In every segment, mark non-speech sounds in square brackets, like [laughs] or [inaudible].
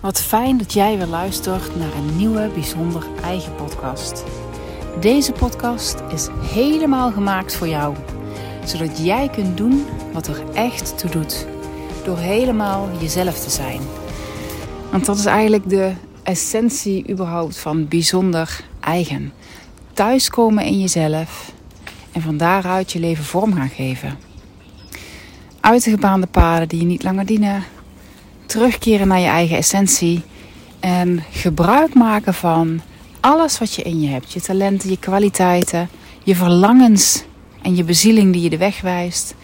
Wat fijn dat jij weer luistert naar een nieuwe bijzonder eigen podcast. Deze podcast is helemaal gemaakt voor jou, zodat jij kunt doen wat er echt toe doet, door helemaal jezelf te zijn. Want dat is eigenlijk de essentie überhaupt van bijzonder eigen. Thuiskomen in jezelf en van daaruit je leven vorm gaan geven. Uit de gebaande paden die je niet langer dienen terugkeren naar je eigen essentie en gebruik maken van alles wat je in je hebt. Je talenten, je kwaliteiten, je verlangens en je bezieling die je de weg wijst.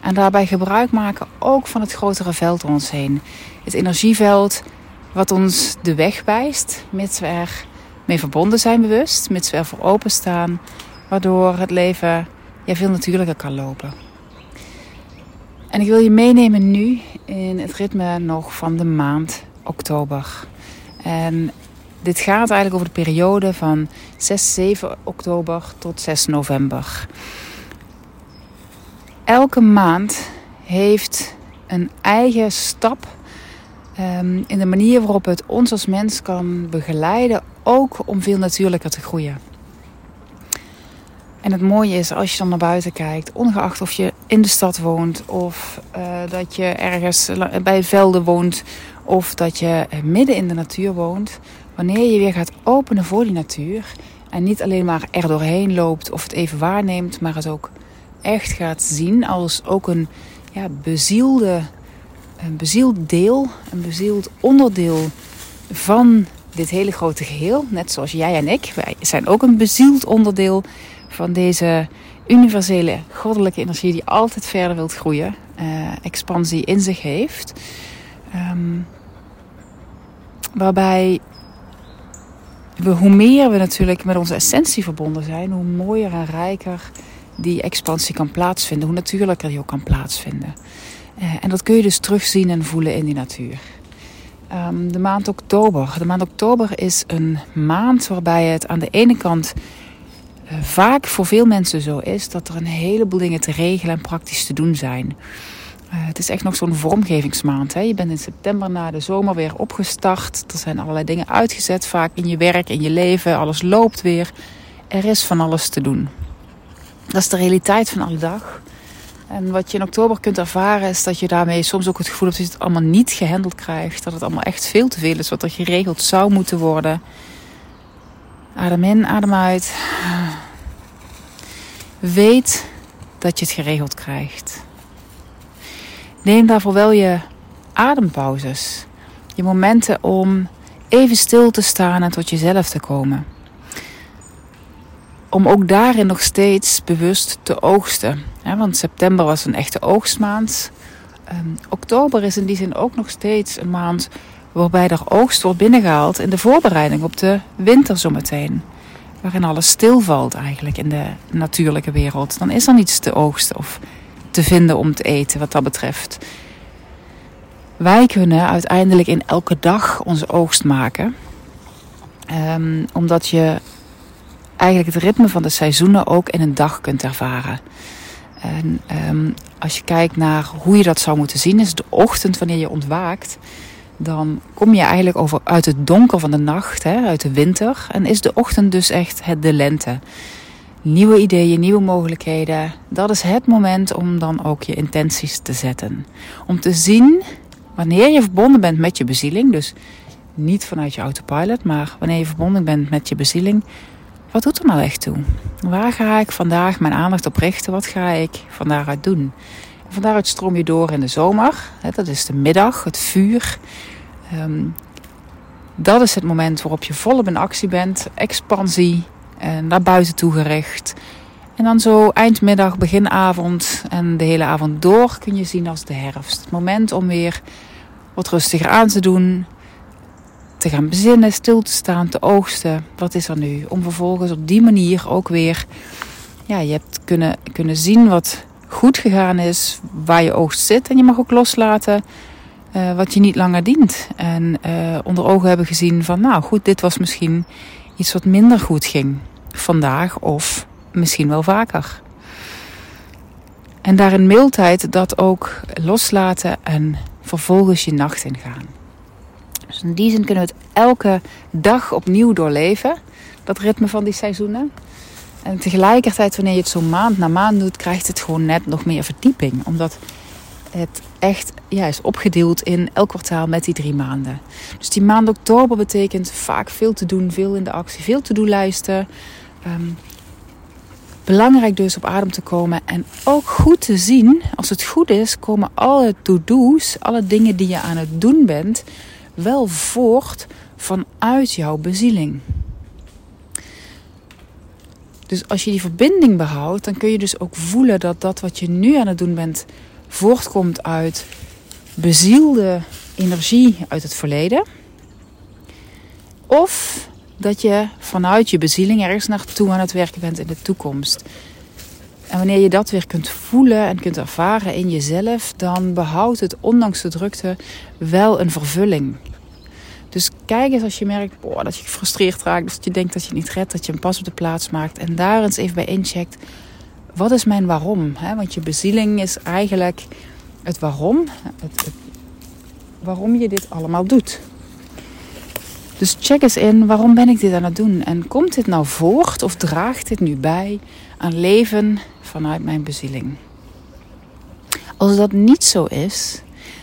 En daarbij gebruik maken ook van het grotere veld om ons heen. Het energieveld wat ons de weg wijst, mits we er mee verbonden zijn bewust, mits we ervoor openstaan, waardoor het leven ja, veel natuurlijker kan lopen. En ik wil je meenemen nu in het ritme nog van de maand oktober. En dit gaat eigenlijk over de periode van 6, 7 oktober tot 6 november. Elke maand heeft een eigen stap um, in de manier waarop het ons als mens kan begeleiden, ook om veel natuurlijker te groeien. En het mooie is als je dan naar buiten kijkt, ongeacht of je in de stad woont of uh, dat je ergens bij velden woont of dat je midden in de natuur woont, wanneer je weer gaat openen voor die natuur en niet alleen maar er doorheen loopt of het even waarneemt, maar het ook echt gaat zien als ook een ja, bezielde, een bezield deel, een bezield onderdeel van dit hele grote geheel. Net zoals jij en ik, wij zijn ook een bezield onderdeel van deze universele goddelijke energie die altijd verder wilt groeien, uh, expansie in zich heeft. Um, waarbij we, hoe meer we natuurlijk met onze essentie verbonden zijn, hoe mooier en rijker die expansie kan plaatsvinden, hoe natuurlijker die ook kan plaatsvinden. Uh, en dat kun je dus terugzien en voelen in die natuur. Um, de maand oktober. De maand oktober is een maand waarbij het aan de ene kant vaak voor veel mensen zo is dat er een heleboel dingen te regelen en praktisch te doen zijn. Uh, het is echt nog zo'n vormgevingsmaand. Hè? Je bent in september na de zomer weer opgestart. Er zijn allerlei dingen uitgezet, vaak in je werk, in je leven. Alles loopt weer. Er is van alles te doen. Dat is de realiteit van alle dag. En wat je in oktober kunt ervaren is dat je daarmee soms ook het gevoel hebt dat je het allemaal niet gehandeld krijgt. Dat het allemaal echt veel te veel is wat er geregeld zou moeten worden. Adem in, adem uit. Weet dat je het geregeld krijgt. Neem daarvoor wel je adempauzes. Je momenten om even stil te staan en tot jezelf te komen. Om ook daarin nog steeds bewust te oogsten. Want september was een echte oogstmaand. Um, oktober is in die zin ook nog steeds een maand waarbij er oogst wordt binnengehaald in de voorbereiding op de winter zometeen waarin alles stilvalt eigenlijk in de natuurlijke wereld, dan is er niets te oogsten of te vinden om te eten wat dat betreft. Wij kunnen uiteindelijk in elke dag onze oogst maken, um, omdat je eigenlijk het ritme van de seizoenen ook in een dag kunt ervaren. En um, als je kijkt naar hoe je dat zou moeten zien, is de ochtend wanneer je ontwaakt dan kom je eigenlijk over uit het donker van de nacht, hè, uit de winter. En is de ochtend dus echt het de lente. Nieuwe ideeën, nieuwe mogelijkheden. Dat is het moment om dan ook je intenties te zetten. Om te zien wanneer je verbonden bent met je bezieling. Dus niet vanuit je autopilot, maar wanneer je verbonden bent met je bezieling. Wat doet er nou echt toe? Waar ga ik vandaag mijn aandacht op richten? Wat ga ik van daaruit doen? Van daaruit stroom je door in de zomer. Dat is de middag, het vuur. Um, dat is het moment waarop je volop in actie bent. Expansie, en naar buiten toe gericht. En dan zo eindmiddag, beginavond en de hele avond door kun je zien als de herfst. Het moment om weer wat rustiger aan te doen. Te gaan bezinnen, stil te staan, te oogsten. Wat is er nu? Om vervolgens op die manier ook weer... Ja, je hebt kunnen, kunnen zien wat goed gegaan is, waar je oogst zit. En je mag ook loslaten uh, wat je niet langer dient. En uh, onder ogen hebben gezien van, nou goed, dit was misschien iets wat minder goed ging vandaag of misschien wel vaker. En daarin mildheid dat ook loslaten en vervolgens je nacht ingaan. Dus in die zin kunnen we het elke dag opnieuw doorleven, dat ritme van die seizoenen. En tegelijkertijd, wanneer je het zo maand na maand doet, krijgt het gewoon net nog meer verdieping. Omdat het echt ja, is opgedeeld in elk kwartaal met die drie maanden. Dus die maand oktober betekent vaak veel te doen, veel in de actie, veel to-do-lijsten. Ehm, belangrijk dus op adem te komen en ook goed te zien, als het goed is, komen alle to-do's, alle dingen die je aan het doen bent, wel voort vanuit jouw bezieling. Dus als je die verbinding behoudt, dan kun je dus ook voelen dat dat wat je nu aan het doen bent, voortkomt uit bezielde energie uit het verleden. Of dat je vanuit je bezieling ergens naartoe aan het werken bent in de toekomst. En wanneer je dat weer kunt voelen en kunt ervaren in jezelf, dan behoudt het ondanks de drukte wel een vervulling. Dus kijk eens als je merkt dat je gefrustreerd raakt, dat je denkt dat je niet redt, dat je een pas op de plaats maakt en daar eens even bij incheckt. Wat is mijn waarom? Want je bezieling is eigenlijk het waarom, het, waarom je dit allemaal doet. Dus check eens in, waarom ben ik dit aan het doen? En komt dit nou voort of draagt dit nu bij aan leven vanuit mijn bezieling? Als dat niet zo is,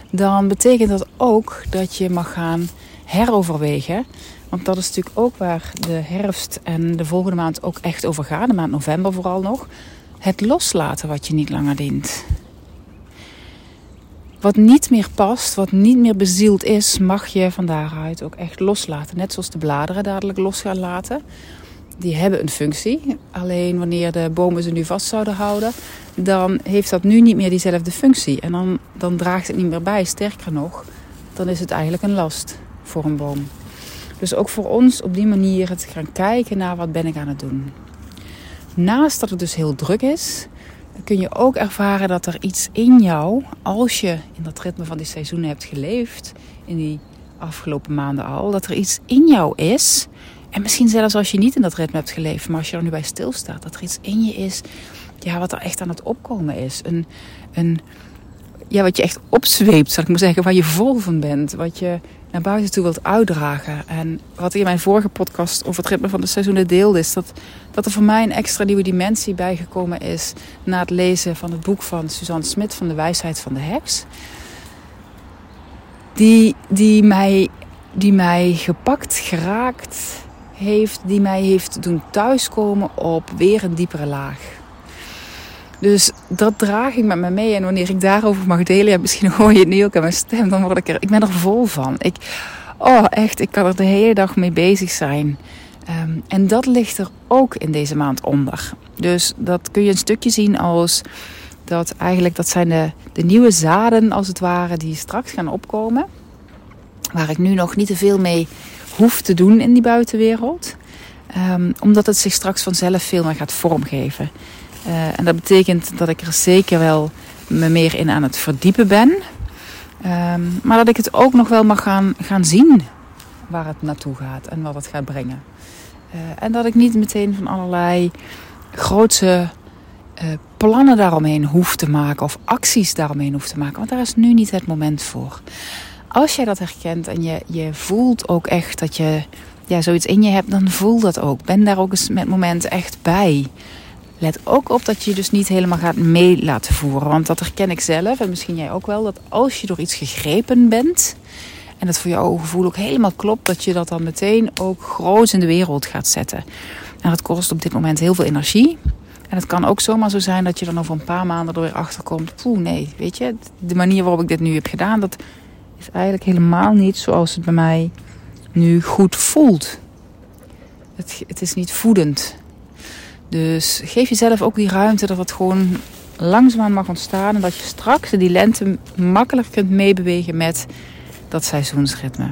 dan betekent dat ook dat je mag gaan heroverwegen. Want dat is natuurlijk ook waar de herfst en de volgende maand ook echt over gaan. De maand november vooral nog. Het loslaten wat je niet langer dient. Wat niet meer past, wat niet meer bezield is, mag je van daaruit ook echt loslaten. Net zoals de bladeren dadelijk los gaan laten. Die hebben een functie. Alleen wanneer de bomen ze nu vast zouden houden, dan heeft dat nu niet meer diezelfde functie. En dan, dan draagt het niet meer bij. Sterker nog, dan is het eigenlijk een last voor een boom. Dus ook voor ons op die manier het gaan kijken naar wat ben ik aan het doen. Naast dat het dus heel druk is, kun je ook ervaren dat er iets in jou, als je in dat ritme van die seizoenen hebt geleefd, in die afgelopen maanden al, dat er iets in jou is. En misschien zelfs als je niet in dat ritme hebt geleefd, maar als je er nu bij stilstaat, dat er iets in je is ja, wat er echt aan het opkomen is. Een, een, ja, wat je echt opzweept, zal ik maar zeggen, waar je vol van bent. Wat je naar buiten toe wilt uitdragen. En wat in mijn vorige podcast over het ritme van de seizoenen deelde, is dat, dat er voor mij een extra nieuwe dimensie bijgekomen is na het lezen van het boek van Suzanne Smit van de wijsheid van de heks. Die, die, mij, die mij gepakt, geraakt heeft, die mij heeft doen thuiskomen op weer een diepere laag. Dus dat draag ik met me mee. En wanneer ik daarover mag delen, ja, misschien [laughs] hoor je het nu ook aan mijn stem, dan word ik er, ik ben er vol van. Ik, oh, echt, ik kan er de hele dag mee bezig zijn. Ehm, en dat ligt er ook in deze maand onder. Dus dat kun je een stukje zien als dat eigenlijk, dat zijn de, de nieuwe zaden als het ware, die straks gaan opkomen. Waar ik nu nog niet te veel mee hoef te doen in die buitenwereld. Um, omdat het zich straks vanzelf veel meer gaat vormgeven. Uh, en dat betekent dat ik er zeker wel me meer in aan het verdiepen ben. Um, maar dat ik het ook nog wel mag gaan, gaan zien waar het naartoe gaat en wat het gaat brengen. Uh, en dat ik niet meteen van allerlei grootse uh, plannen daaromheen hoef te maken of acties daaromheen hoef te maken. Want daar is nu niet het moment voor. Als jij dat herkent en je, je voelt ook echt dat je ja, zoiets in je hebt, dan voel dat ook. Ben daar ook eens met moment echt bij. Let ook op dat je je dus niet helemaal gaat mee laten voeren. Want dat herken ik zelf en misschien jij ook wel. Dat als je door iets gegrepen bent. En dat voor jouw gevoel ook helemaal klopt. Dat je dat dan meteen ook groot in de wereld gaat zetten. En dat kost op dit moment heel veel energie. En het kan ook zomaar zo zijn dat je dan over een paar maanden er weer achter komt. Poeh, nee, weet je, de manier waarop ik dit nu heb gedaan, dat is eigenlijk helemaal niet zoals het bij mij nu goed voelt. Het, het is niet voedend. Dus geef jezelf ook die ruimte dat het gewoon langzaamaan mag ontstaan. En dat je straks die lente makkelijk kunt meebewegen met dat seizoensritme.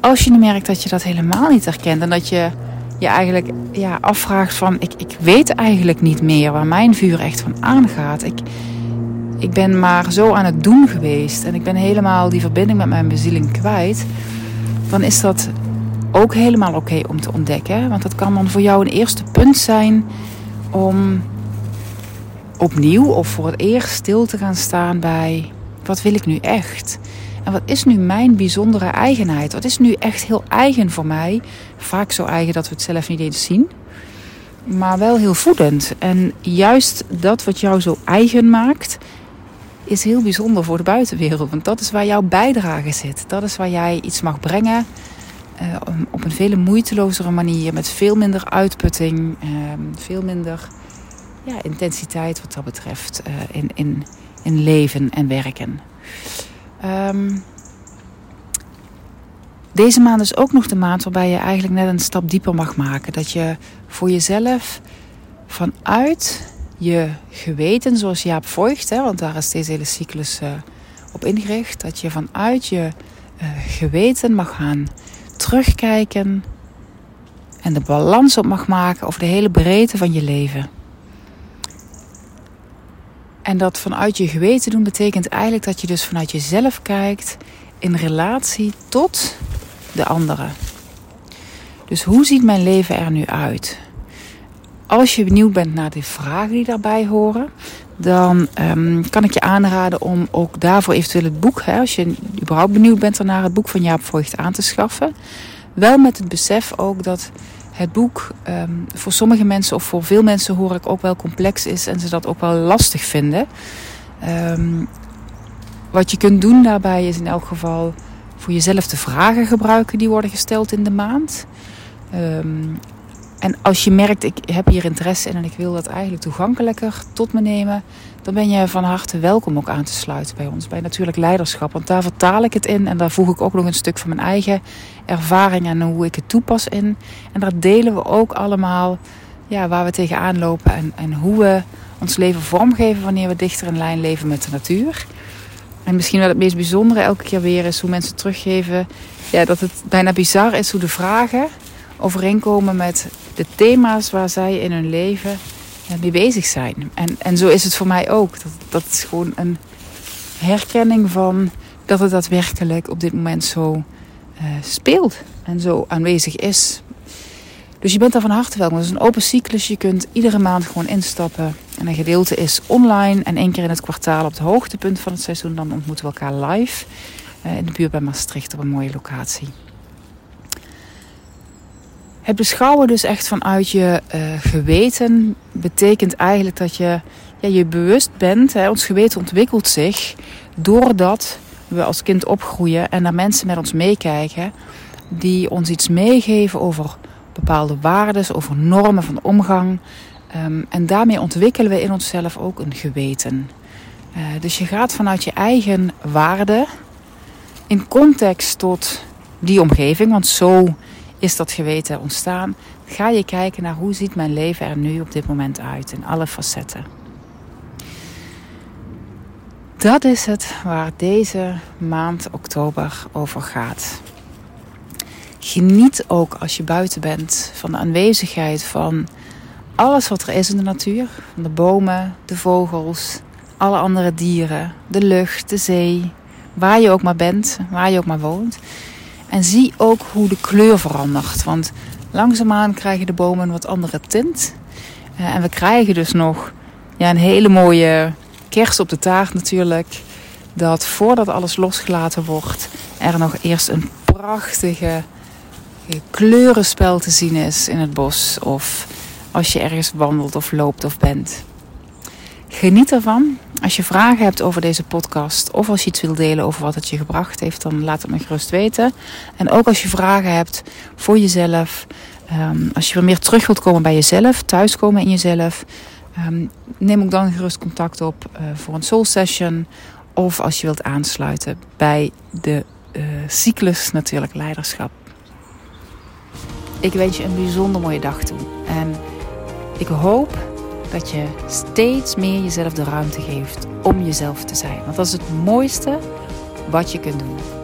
Als je nu merkt dat je dat helemaal niet herkent en dat je je eigenlijk ja, afvraagt van ik, ik weet eigenlijk niet meer waar mijn vuur echt van aangaat. Ik, ik ben maar zo aan het doen geweest en ik ben helemaal die verbinding met mijn bezieling kwijt. Dan is dat ook helemaal oké om te ontdekken. Want dat kan dan voor jou een eerste punt zijn om opnieuw of voor het eerst stil te gaan staan bij wat wil ik nu echt? En wat is nu mijn bijzondere eigenheid? Wat is nu echt heel eigen voor mij? Vaak zo eigen dat we het zelf niet eens zien. Maar wel heel voedend. En juist dat wat jou zo eigen maakt, is heel bijzonder voor de buitenwereld. Want dat is waar jouw bijdrage zit. Dat is waar jij iets mag brengen. Uh, op een veel moeitelozere manier. Met veel minder uitputting. Uh, veel minder ja, intensiteit wat dat betreft. Uh, in, in, in leven en werken. Um, deze maand is ook nog de maand waarbij je eigenlijk net een stap dieper mag maken. Dat je voor jezelf vanuit je geweten, zoals Jaap Voigt, hè, want daar is deze hele cyclus uh, op ingericht, dat je vanuit je geweten mag gaan terugkijken en de balans op mag maken over de hele breedte van je leven. En dat vanuit je geweten doen betekent eigenlijk dat je dus vanuit jezelf kijkt in relatie tot de anderen. Dus hoe ziet mijn leven er nu uit? Als je benieuwd bent naar de vragen die daarbij horen, dan um, kan ik je aanraden om ook daarvoor eventueel het boek, hè, als je überhaupt benieuwd bent naar het boek van Jaap Voigt aan te schaffen. Wel met het besef ook dat het boek um, voor sommige mensen of voor veel mensen hoor ik ook wel complex is en ze dat ook wel lastig vinden. Um, wat je kunt doen daarbij is in elk geval voor jezelf de vragen gebruiken die worden gesteld in de maand. En als je merkt, ik heb hier interesse in en ik wil dat eigenlijk toegankelijker tot me nemen, dan ben je van harte welkom ook aan te sluiten bij ons, bij Natuurlijk Leiderschap. Want daar vertaal ik het in en daar voeg ik ook nog een stuk van mijn eigen ervaring en hoe ik het toepas in. En daar delen we ook allemaal ja, waar we tegenaan lopen en, en hoe we ons leven vormgeven wanneer we dichter in lijn leven met de natuur. En misschien wel het meest bijzondere elke keer weer is hoe mensen teruggeven ja, dat het bijna bizar is hoe de vragen overeenkomen met de thema's waar zij in hun leven mee bezig zijn. En, en zo is het voor mij ook. Dat, dat is gewoon een herkenning van dat het daadwerkelijk op dit moment zo uh, speelt en zo aanwezig is. Dus je bent daar van harte welkom. Het is een open cyclus. Je kunt iedere maand gewoon instappen. En een gedeelte is online en één keer in het kwartaal op het hoogtepunt van het seizoen. Dan ontmoeten we elkaar live uh, in de buurt bij Maastricht op een mooie locatie. Het beschouwen dus echt vanuit je uh, geweten betekent eigenlijk dat je ja, je bewust bent. Hè, ons geweten ontwikkelt zich doordat we als kind opgroeien en naar mensen met ons meekijken die ons iets meegeven over bepaalde waarden, over normen van omgang. Um, en daarmee ontwikkelen we in onszelf ook een geweten. Uh, dus je gaat vanuit je eigen waarden in context tot die omgeving, want zo is dat geweten ontstaan. Ga je kijken naar hoe ziet mijn leven er nu op dit moment uit in alle facetten. Dat is het waar deze maand oktober over gaat. Geniet ook als je buiten bent van de aanwezigheid van alles wat er is in de natuur. Van de bomen, de vogels, alle andere dieren, de lucht, de zee. Waar je ook maar bent, waar je ook maar woont. En zie ook hoe de kleur verandert. Want langzaamaan krijgen de bomen een wat andere tint. Uh, en we krijgen dus nog ja, een hele mooie kerst op de taart natuurlijk. Dat voordat alles losgelaten wordt, er nog eerst een prachtige kleurenspel te zien is in het bos. Of als je ergens wandelt of loopt of bent. Geniet ervan. Als je vragen hebt over deze podcast of als je iets wilt delen over wat het je gebracht heeft, dan laat het me gerust weten. En ook als je vragen hebt voor jezelf, um, als je weer meer terug wilt komen bij jezelf, thuiskomen in jezelf, um, neem ook dan gerust contact op uh, voor een soul session. Of als je wilt aansluiten bij de uh, cyclus natuurlijk leiderschap. Ik wens je een bijzonder mooie dag toe. En ik hoop dat je steeds meer jezelf de ruimte geeft om jezelf te zijn. Want dat is het mooiste wat je kunt doen.